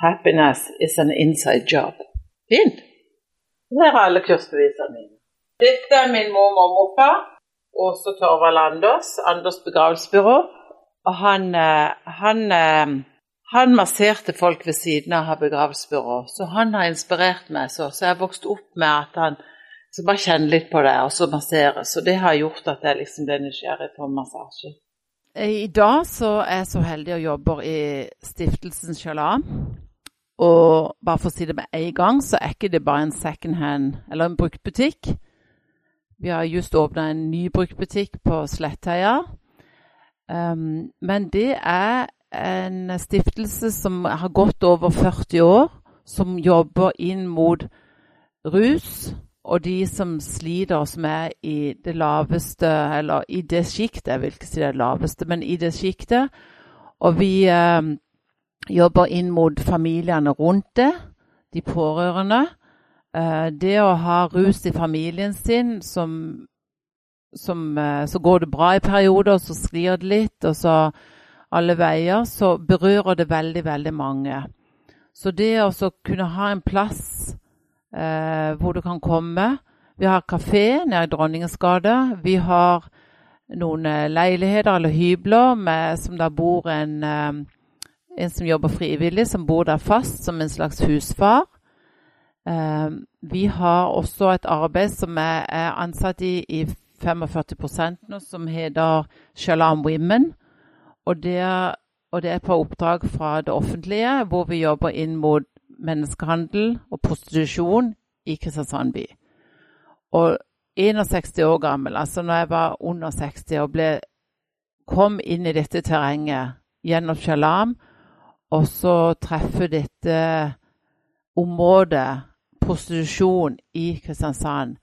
'Happiness is an inside job'. Fint. Her er alle kursbevisene mine. Dette er min mormor og morfar. Åse Torvald Anders, Anders begravelsesbyrå. Og han, eh, han, eh, han masserte folk ved siden av begravelsesbyrå. Så han har inspirert meg så. Så jeg har vokst opp med at han så bare kjenne litt på det, og så massere. Så det har gjort at jeg liksom ble nysgjerrig på massasje. I dag så er jeg så heldig og jobber i stiftelsen Shalom. Og bare for å si det med en gang, så er ikke det bare en second hand eller en bruktbutikk. Vi har just åpna en ny bruktbutikk på Slettheia. Um, men det er en stiftelse som har gått over 40 år, som jobber inn mot rus og de som sliter, som er i det laveste, eller i det sjiktet, jeg vil ikke si det laveste, men i det sjiktet. Og vi um, jobber inn mot familiene rundt det, de pårørende. Eh, det å ha rus i familien sin, som, som, eh, så går det bra i perioder, så sklir det litt, og så alle veier, så berører det veldig, veldig mange. Så det å kunne ha en plass eh, hvor du kan komme Vi har kafé nede i Dronningens gate. Vi har noen eh, leiligheter eller hybler med, som der bor en eh, en som jobber frivillig, som bor der fast som en slags husfar. Eh, vi har også et arbeid som jeg er ansatt i i 45 nå, som heter Shalom Women. Og det, og det, er på oppdrag fra det offentlige, hvor vi jobber inn mot menneskehandel og prostitusjon i Kristiansand by. Og 61 år gammel, altså når jeg var under 60 og ble, kom inn i dette terrenget gjennom Shalam, og så treffer dette området, prostitusjon, i Kristiansand,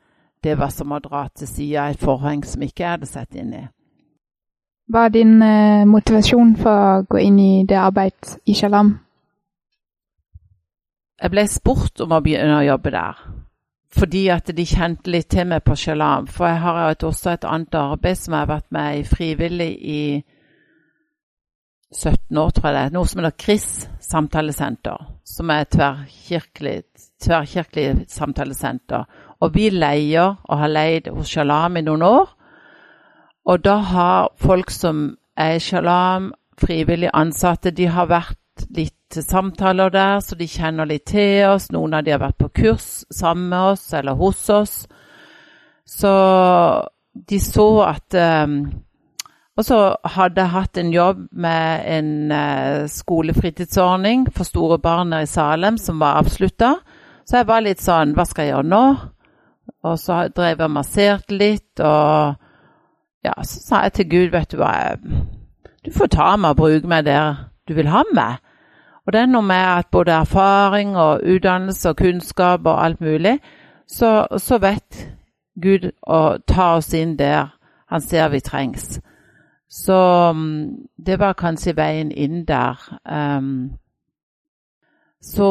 det var som å dra til sida et forheng som ikke jeg hadde sett inn i. Hva er din eh, motivasjon for å gå inn i det arbeidet i Shalam? Jeg ble spurt om å begynne å jobbe der. Fordi at de kjente litt til meg på Shalam. For jeg har også et annet arbeid som jeg har vært med i frivillig i 17 år, tror jeg det er, noe som heter KRIS samtalesenter. Som er tverrkirkelig, tverrkirkelig samtalesenter. Og vi leier og har leid hos Shalam i noen år. Og da har folk som er i Shalam, frivillig ansatte, de har vært litt til samtaler der, så de kjenner litt til oss. Noen av de har vært på kurs sammen med oss eller hos oss. Så de så at um, og så hadde jeg hatt en jobb med en uh, skolefritidsordning for store barn i Salem som var avslutta. Så jeg var litt sånn Hva skal jeg gjøre nå? Og så drev jeg og masserte litt, og ja, så sa jeg til Gud, vet du hva Du får ta meg og bruke meg der du vil ha meg. Og det er noe med at både erfaring og utdannelse og kunnskap og alt mulig, så, så vet Gud å ta oss inn der han ser vi trengs. Så mm, det var kanskje veien inn der. Um, så,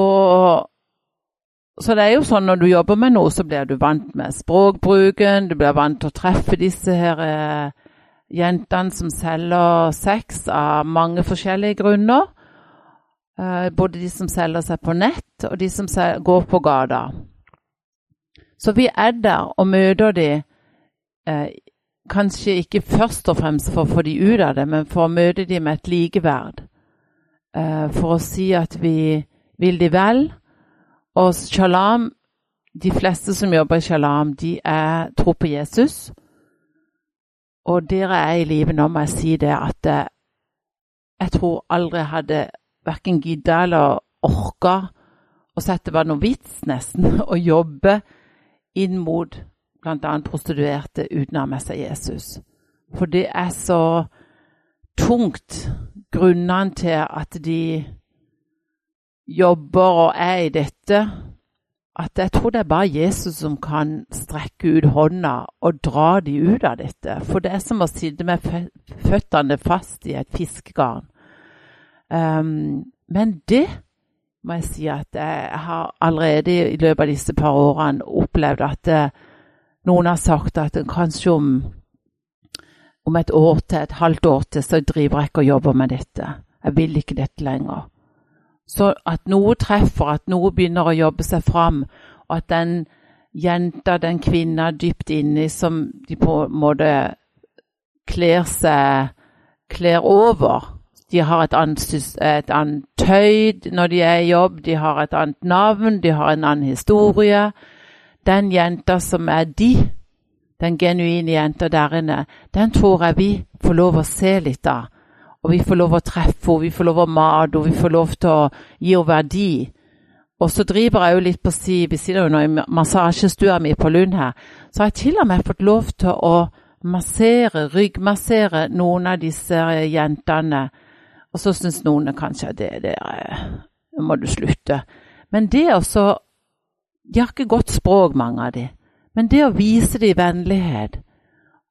så det er jo sånn når du jobber med noe, så blir du vant med språkbruken. Du blir vant til å treffe disse her eh, jentene som selger sex av mange forskjellige grunner. Eh, både de som selger seg på nett, og de som går på gata. Så vi er der og møter de eh, kanskje ikke først og fremst for å få de ut av det, men for å møte de med et likeverd. Uh, for å si at vi vil de vel. Og shalom, de fleste som jobber i shalom, de er tro på Jesus. Og dere er i live nå, må jeg si det, at uh, jeg tror aldri jeg hadde verken gidda eller orka å sette det var noe vits, nesten, å jobbe inn mot bl.a. prostituerte uten å ha med seg Jesus. For det er så tungt, grunnene til at de jobber og er i dette, at jeg tror det er bare Jesus som kan strekke ut hånda og dra de ut av dette. For det er som å sitte med føttene fast i et fiskegarn. Um, men det må jeg si at jeg har allerede i løpet av disse par årene opplevd at noen har sagt at kanskje om, om et år til, et halvt år til, så driver jeg ikke og jobber med dette. Jeg vil ikke dette lenger. Så at noe treffer, at noe begynner å jobbe seg fram, og at den jenta, den kvinna dypt inni som de på en måte kler seg kler over. De har et annet, et annet tøy når de er i jobb, de har et annet navn, de har en annen historie. Den jenta som er de, den genuine jenta der inne, den tror jeg vi får lov å se litt av. Og vi får lov å treffe henne, vi får lov å mate henne, vi får lov til å gi henne verdi. Og så driver jeg jo litt på si, jo nå i massasjestua mi på Lund her, så har jeg til og med fått lov til å massere, ryggmassere noen av disse jentene. Og så syns noen kanskje at det der må du slutte. Men det også De har ikke godt språk, mange av de. Men det å vise dem vennlighet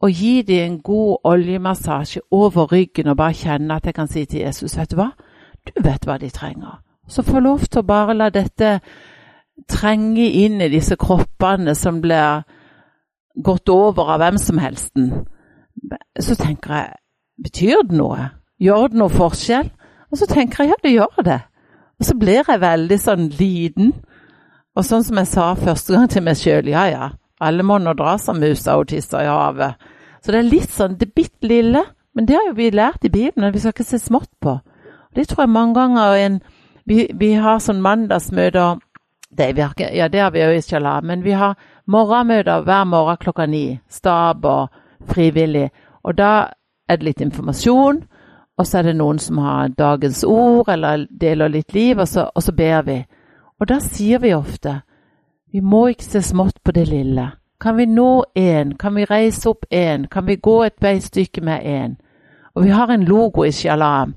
og gi dem en god oljemassasje over ryggen og bare kjenne at jeg kan si til Jesus vet du hva, du vet hva de trenger. Så få lov til å bare la dette trenge inn i disse kroppene som blir gått over av hvem som helst. Så tenker jeg betyr det noe? Gjør det noe forskjell? Og så tenker jeg ja, det gjør det. Og så blir jeg veldig sånn liten. Og sånn som jeg sa første gang til meg sjøl, ja ja, alle må nå dra som musa og tisser i havet. Så det er litt sånn det bitte lille, men det har jo vi lært i Bibelen, vi skal ikke se smått på. Og det tror jeg mange ganger en, vi, vi, har sånn mandagsmøter det, ikke, Ja, det har vi jo ikke la, men vi har morgenmøter hver morgen klokka ni. Stab og frivillig. Og da er det litt informasjon, og så er det noen som har dagens ord eller deler litt liv, og så, og så ber vi. Og da sier vi ofte vi må ikke se smått på det lille. Kan vi nå én? Kan vi reise opp én? Kan vi gå et veistykke med én? Og vi har en logo i Shalam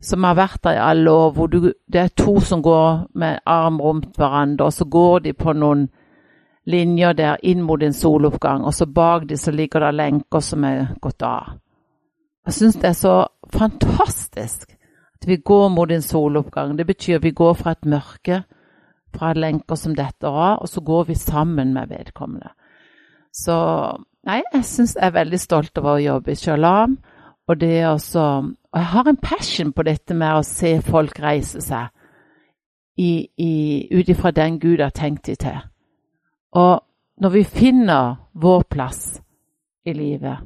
som har vært der i alle år, hvor du, det er to som går med arm rundt hverandre, og så går de på noen linjer der inn mot en soloppgang, og så bak de så ligger det lenker som er gått av. Jeg syns det er så fantastisk at vi går mot en soloppgang. Det betyr at vi går fra et mørke, fra lenker som detter av, og så går vi sammen med vedkommende. Så nei, jeg syns jeg er veldig stolt over å jobbe i Sjalam. Og det er også Og jeg har en passion på dette med å se folk reise seg ut ifra den Gud har tenkt de til. Og når vi finner vår plass i livet,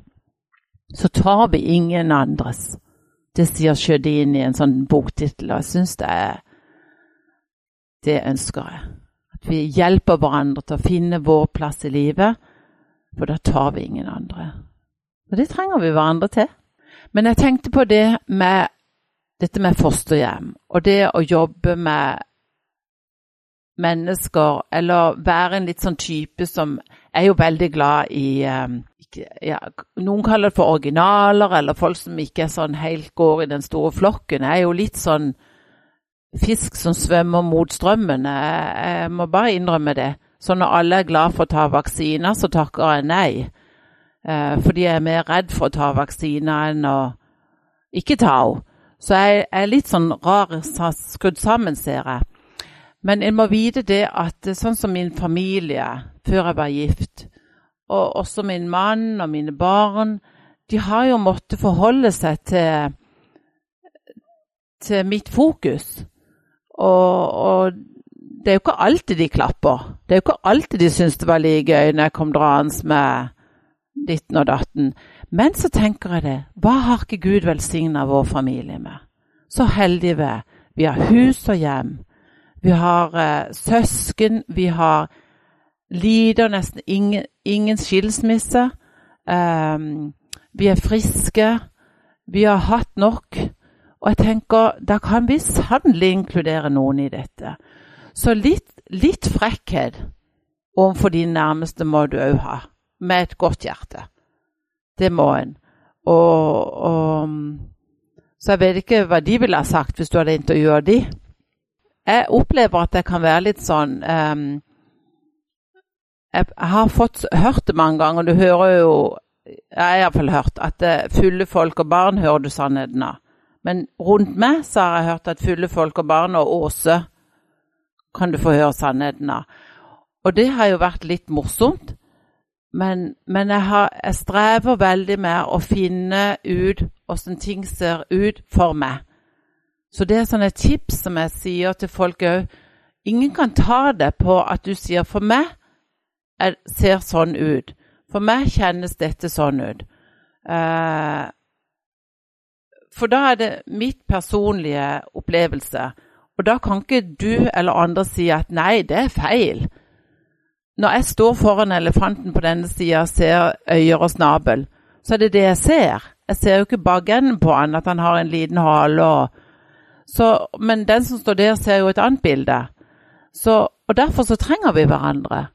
så tar vi ingen andres. Det sier Sjødin i en sånn boktittel, og jeg syns det er Det ønsker jeg. At vi hjelper hverandre til å finne vår plass i livet, for da tar vi ingen andre. Og det trenger vi hverandre til. Men jeg tenkte på det med dette med fosterhjem, og det å jobbe med mennesker, eller være en litt sånn type som er jo veldig glad i um, ja, Noen kaller det for originaler, eller folk som ikke er sånn helt går i den store flokken. Jeg er jo litt sånn fisk som svømmer mot strømmen. Jeg, jeg må bare innrømme det. Så når alle er glad for å ta vaksiner, så takker jeg nei. Eh, fordi jeg er mer redd for å ta vaksiner enn å ikke ta henne. Så jeg er litt sånn rar skrudd sammen, ser jeg. Men jeg må vite det at sånn som min familie før jeg var gift, og også min mann og mine barn, de har jo måttet forholde seg til, til mitt fokus. Og, og, det er jo ikke alltid de klapper. Det er jo ikke alltid de syns det var like gøy når jeg kom draende med ditten og datten. Men så tenker jeg det, hva har ikke Gud velsigna vår familie med? Så heldige vi er. Vi har hus og hjem. Vi har eh, søsken. Vi har lider nesten ingen, ingen skilsmisse. Um, vi er friske. Vi har hatt nok. Og jeg tenker, da kan vi sannelig inkludere noen i dette. Så litt, litt frekkhet overfor de nærmeste må du òg ha, med et godt hjerte. Det må en. Og, og, så jeg vet ikke hva de ville ha sagt hvis du hadde intervjua de. Jeg opplever at det kan være litt sånn um, Jeg har fått hørt det mange ganger, du hører jo Jeg har iallfall hørt at uh, fulle folk og barn hører du sannheten av. Men rundt meg så har jeg hørt at fulle folk og barn og Åse kan du få høre sannheten av. Og det har jo vært litt morsomt. Men, men jeg, har, jeg, strever veldig med å finne ut åssen ting ser ut for meg. Så det er sånne tips som jeg sier til folk òg. Ingen kan ta det på at du sier 'for meg ser sånn ut'. For meg kjennes dette sånn ut. Eh, for da er det mitt personlige opplevelse. Og da kan ikke du eller andre si at 'nei, det er feil'. Når jeg står foran elefanten på denne sida og ser øyer og snabel, så er det det jeg ser. Jeg ser jo ikke bakenden på han, at han har en liten hale. Og, så, men den som står der, ser jo et annet bilde. Så, og derfor så trenger vi hverandre.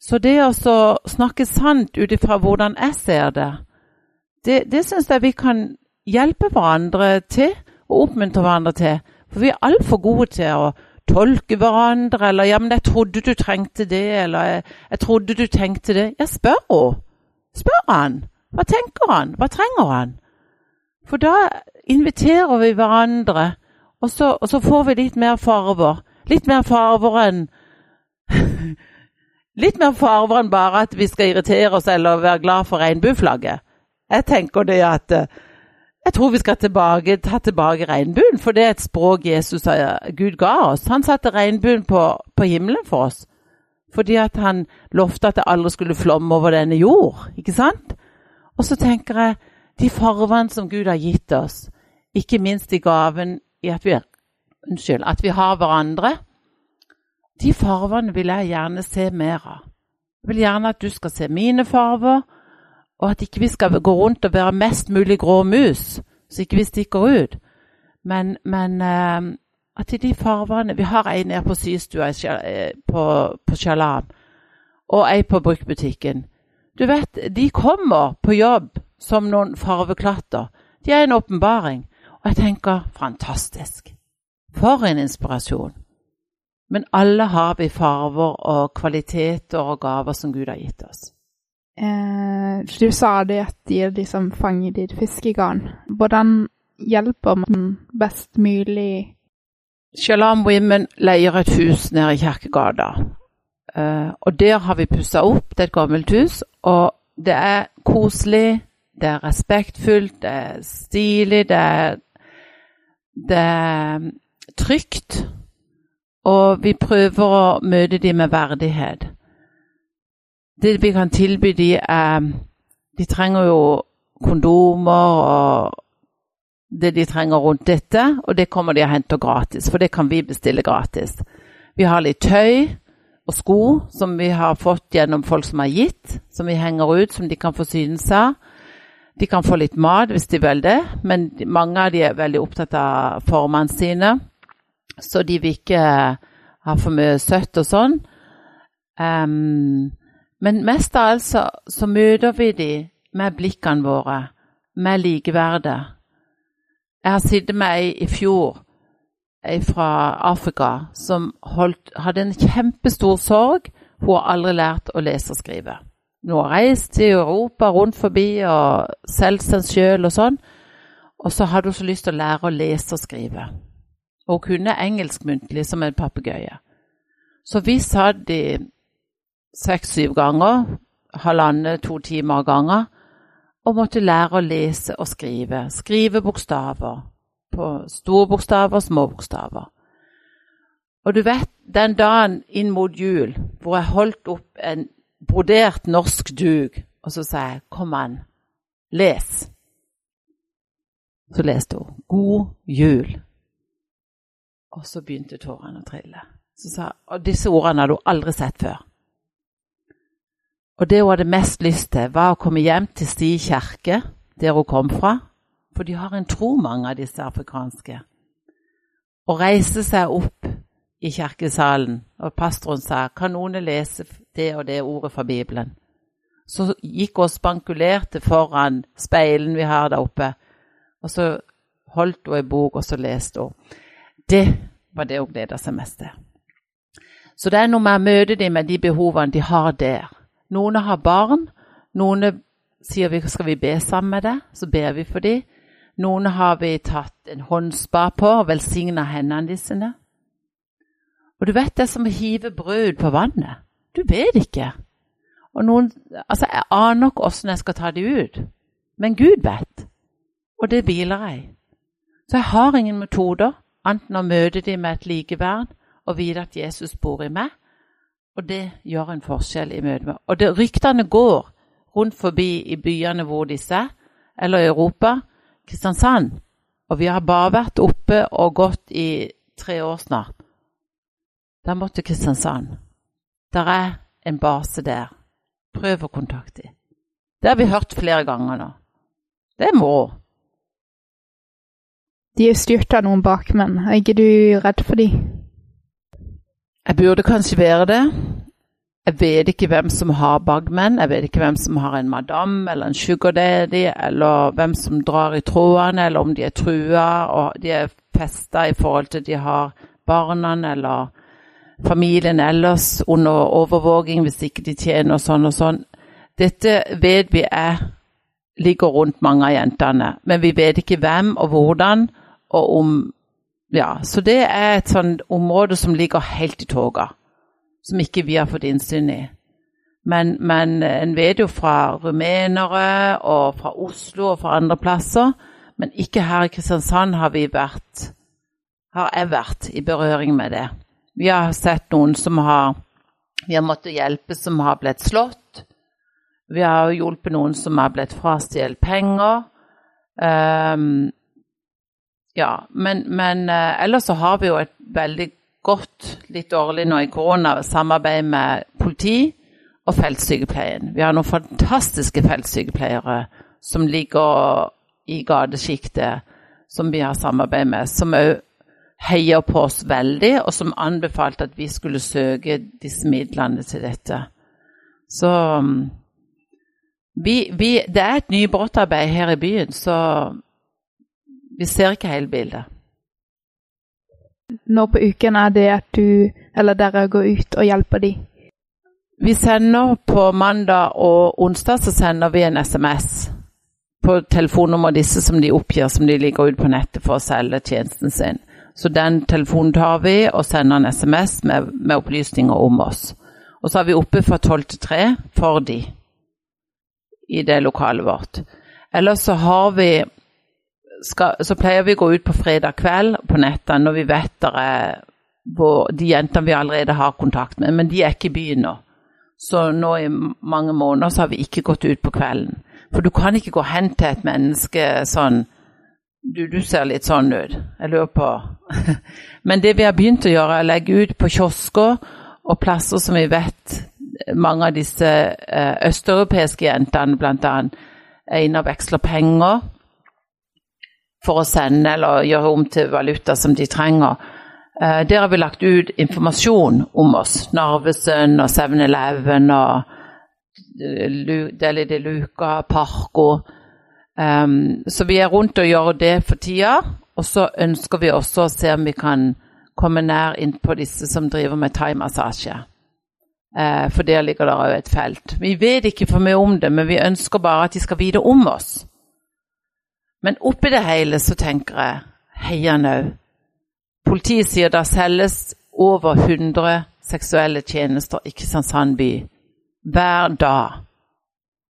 Så det å snakke sant ut ifra hvordan jeg ser det, det, det syns jeg vi kan hjelpe hverandre til, og oppmuntre hverandre til. For vi er altfor gode til å tolke hverandre, eller 'ja, men jeg trodde du trengte det', eller 'jeg, jeg trodde du tenkte det'. Ja, spør henne. Spør han. Hva tenker han? Hva trenger han? For da inviterer vi hverandre, og så, og så får vi litt mer farver. Litt mer farver enn Litt mer farver enn bare at vi skal irritere oss eller være glad for regnbueflagget. Jeg tenker det at jeg tror vi skal tilbake, ta tilbake regnbuen, for det er et språk Jesus Gud ga oss. Han satte regnbuen på, på himmelen for oss fordi at han lovte at det aldri skulle flomme over denne jord. ikke sant? Og så tenker jeg de farvene som Gud har gitt oss, ikke minst i gaven i at vi, unnskyld, at vi har hverandre, de farvene vil jeg gjerne se mer av. Jeg vil gjerne at du skal se mine farver, og at ikke vi skal gå rundt og være mest mulig grå mus, så ikke vi stikker ut. Men, men uh, at i de farvene Vi har ei nede på systua eh, på, på og ei på bruktbutikken. Du vet, de kommer på jobb som noen farveklatter. De er en åpenbaring. Og jeg tenker fantastisk. For en inspirasjon. Men alle har vi farver og kvaliteter og gaver som Gud har gitt oss. Eh, du sa det at de er de som fanger ditt fiskegarn. Hvordan hjelper man best mulig Shalom Women leier et hus nede i Kjerkegata. Uh, og der har vi pussa opp. Det er et gammelt hus. Og det er koselig, det er respektfullt, det er stilig, det er, det er trygt. Og vi prøver å møte dem med verdighet det vi kan tilby de er De trenger jo kondomer og det de trenger rundt dette, og det kommer de og henter gratis, for det kan vi bestille gratis. Vi har litt tøy og sko som vi har fått gjennom folk som har gitt, som vi henger ut, som de kan forsyne seg av. De kan få litt mat hvis de vil det, men mange av de er veldig opptatt av formene sine, så de vil ikke ha for mye søtt og sånn. Um, men mest av alt så, så møter vi dem med blikkene våre, med likeverdet. Jeg har sittet med ei i fjor, ei fra Afrika, som holdt, hadde en kjempestor sorg. Hun har aldri lært å lese og skrive. Hun har reist i Europa rundt forbi og solgt seg sjøl og sånn. Og så hadde hun så lyst til å lære å lese og skrive. Og hun kunne engelsk muntlig som en papegøye. Så vi satt i seks-syv ganger, halvannen, to timer av ganger, og måtte lære å lese og skrive. Skrive bokstaver. På store bokstaver, små bokstaver. Og du vet, den dagen inn mot jul hvor jeg holdt opp en brodert norsk duk, og så sa jeg 'Kom an, les'. Så leste hun 'God jul'. Og så begynte tårene å trille. Så sa, og disse ordene hadde hun aldri sett før. Og det hun hadde mest lyst til, var å komme hjem til Sti kirke, der hun kom fra. For de har en tro, mange av disse afrikanske. Og reise seg opp i kirkesalen, og pastoren sa kan noen lese det og det ordet fra Bibelen. Så gikk hun og spankulerte foran speilen vi har der oppe, og så holdt hun ei bok, og så leste hun. Det var det hun gleda seg mest til. Så det er noe med å møte dem med de behovene de har der. Noen har barn. Noen sier vi skal vi be sammen med deg, så ber vi for dem. Noen har vi tatt en håndspa på og velsigna hendene sine. Og du vet det er som å hive brød på vannet. Du vet ikke. Og noen, altså Jeg aner ikke åssen jeg skal ta dem ut, men Gud vet. Og det biler jeg. Så jeg har ingen metoder. Anten å møte dem med et likeverd og vite at Jesus bor i meg. Og det gjør en forskjell i møte med Og det, ryktene går rundt forbi i byene hvor disse er, eller i Europa. Kristiansand. Og vi har bare vært oppe og gått i tre år snart. Da måtte Kristiansand. Der er en base der. Prøv å kontakte dem. Det har vi hørt flere ganger nå. Det må. De er styrt av noen bakmenn. Er ikke du redd for dem? Jeg burde kanskje være det. Jeg vet ikke hvem som har bagmenn, Jeg vet ikke hvem som har en madam eller en sugar daddy, eller hvem som drar i trådene, eller om de er trua og de er festa i forhold til de har barna eller familien ellers under overvåking hvis ikke de tjener og sånn og sånn. Dette vet vi er ligger rundt mange av jentene, men vi vet ikke hvem og hvordan og om Ja, så det er et sånt område som ligger helt i toga, som ikke vi har fått innsyn i. Men, men en vet jo fra rumenere og fra Oslo og fra andre plasser, men ikke her i Kristiansand har vi vært har jeg vært i berøring med det. Vi har sett noen som har vi har måttet hjelpe som har blitt slått. Vi har hjulpet noen som har blitt frastjålet penger. Um, ja, men, men uh, ellers så har vi jo et veldig godt, litt dårlig nå i korona, samarbeid med politi og feltsykepleien. Vi har noen fantastiske feltsykepleiere som ligger i gatesjiktet, som vi har samarbeid med, som òg heier på oss veldig, og som anbefalte at vi skulle søke disse midlene til dette. Så um, vi, vi, det er et nybrottarbeid her i byen, så vi ser ikke hele bildet. Nå på uken er det at du eller dere går ut og hjelper de? Vi sender på mandag og onsdag så sender vi en SMS på telefonnummer disse som de oppgir som de ligger ute på nettet for å selge tjenesten sin. Så den telefonen tar vi og sender en SMS med, med opplysninger om oss. Og så er vi oppe fra tolv til tre for de i det lokalet vårt. Ellers så har vi skal, Så pleier vi å gå ut på fredag kveld på nettene når vi vet der er hvor, de jentene vi allerede har kontakt med, men de er ikke i byen nå. Så nå i mange måneder så har vi ikke gått ut på kvelden. For du kan ikke gå hen til et menneske sånn du, du, ser litt sånn ut. Jeg lurer på Men det vi har begynt å gjøre, er å legge ut på kiosker og plasser som vi vet mange av disse eh, østeuropeiske jentene bl.a. er inne og veksler penger for å sende eller gjøre om til valuta som de trenger. Eh, der har vi lagt ut informasjon om oss. Narvesen og 7-Eleven og Deli de Luca, Parco. Um, så vi er rundt og gjør det for tida. Og så ønsker vi også å se om vi kan komme nær inn på disse som driver med thaimassasje. Uh, for der ligger det òg et felt. Vi vet ikke for mye om det, men vi ønsker bare at de skal vite om oss. Men oppi det hele så tenker jeg heia nau. Politiet sier det selges over 100 seksuelle tjenester i Kristiansand by hver dag.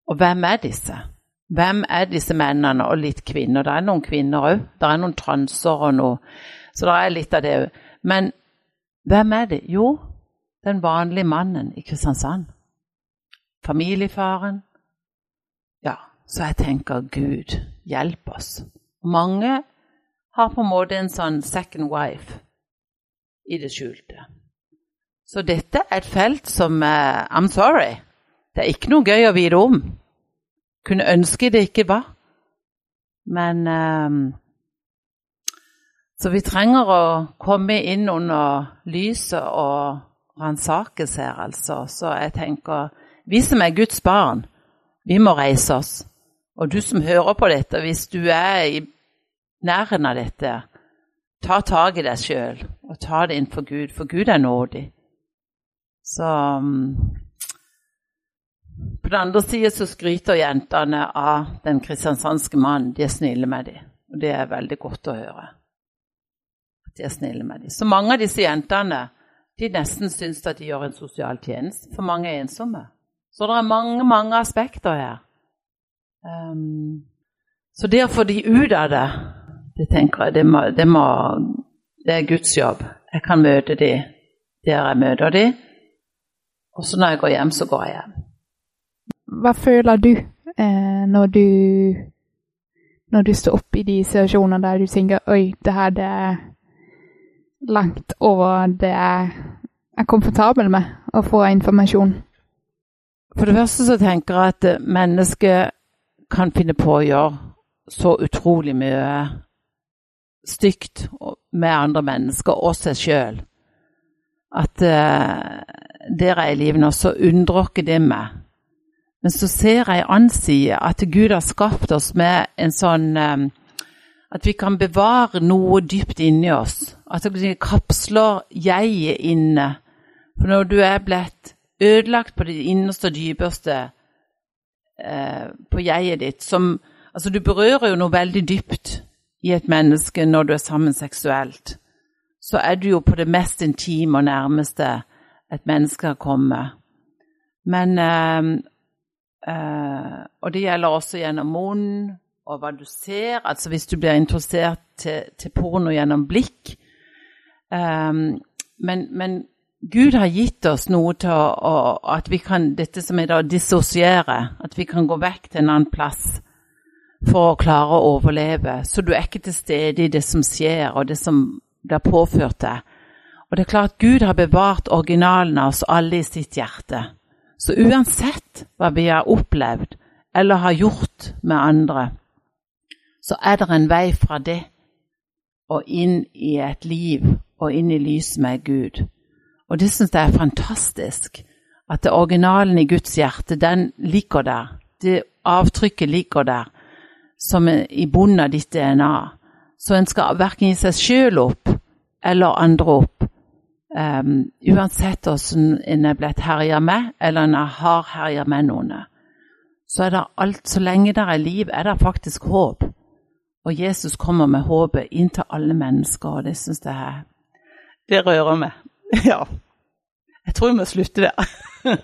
Og hvem er disse? Hvem er disse mennene, og litt kvinner? Det er noen kvinner òg. Det er noen transer og noe. Så det er litt av det òg. Men hvem er det? Jo, den vanlige mannen i Kristiansand. Familiefaren. Ja, så jeg tenker Gud, hjelp oss. Mange har på en måte en sånn second wife i det skjulte. Så dette er et felt som uh, I'm sorry. Det er ikke noe gøy å vite om. Kunne ønske det ikke var. Men um, Så vi trenger å komme inn under lyset og ransakes her, altså. Så jeg tenker Vi som er Guds barn, vi må reise oss. Og du som hører på dette, hvis du er i nærheten av dette, ta tak i deg sjøl og ta det inn for Gud, for Gud er nådig. Så um, på den andre sida så skryter jentene av den kristiansandske mannen. De er snille med dem. Og det er veldig godt å høre. De er snille med dem. Så mange av disse jentene de nesten syns at de gjør en sosial tjeneste, for mange er ensomme. Så det er mange, mange aspekter her. Um, så det å få de ut av det, det tenker jeg, det må, det må Det er Guds jobb. Jeg kan møte de der jeg møter de. Og så når jeg går hjem, så går jeg hjem. Hva føler du eh, når du når du står opp i de situasjonene der du tenker oi, det her det er langt over det jeg er komfortabel med å få informasjon? For det første så tenker jeg at mennesket kan finne på å gjøre så utrolig mye stygt med andre mennesker og seg sjøl. At uh, der er i livet nå, så undrer ikke det meg. Men så ser jeg side at Gud har skapt oss med en sånn um, At vi kan bevare noe dypt inni oss. At det kapsler jeget inne. For når du er blitt ødelagt på det innerste og dypeste uh, på jeget ditt som Altså, du berører jo noe veldig dypt i et menneske når du er sammen seksuelt. Så er du jo på det mest intime og nærmeste et menneske har kommet. Men øh, øh, Og det gjelder også gjennom munnen og hva du ser. Altså hvis du blir interessert til, til porno gjennom blikk. Um, men, men, Gud har gitt oss noe til å, å, at vi kan Dette som er å dissosiere. At vi kan gå vekk til en annen plass for å klare å overleve. Så du er ikke til stede i det som skjer, og det som blir påført deg. Og det er klart Gud har bevart originalen av oss alle i sitt hjerte. Så uansett hva vi har opplevd eller har gjort med andre, så er det en vei fra det og inn i et liv og inn i lyset med Gud. Og det syns jeg er fantastisk. At det originalen i Guds hjerte, den ligger der. Det avtrykket ligger der som er i bunnen av ditt DNA. Så en skal verken gi seg sjøl opp eller andre opp. Um, uansett hvordan en er blitt herja med, eller en har herja med noen. Så er det alt, så lenge det er liv, er det faktisk håp. Og Jesus kommer med håpet inn til alle mennesker, og det syns jeg Det rører meg. Ja. Jeg tror vi må slutte der.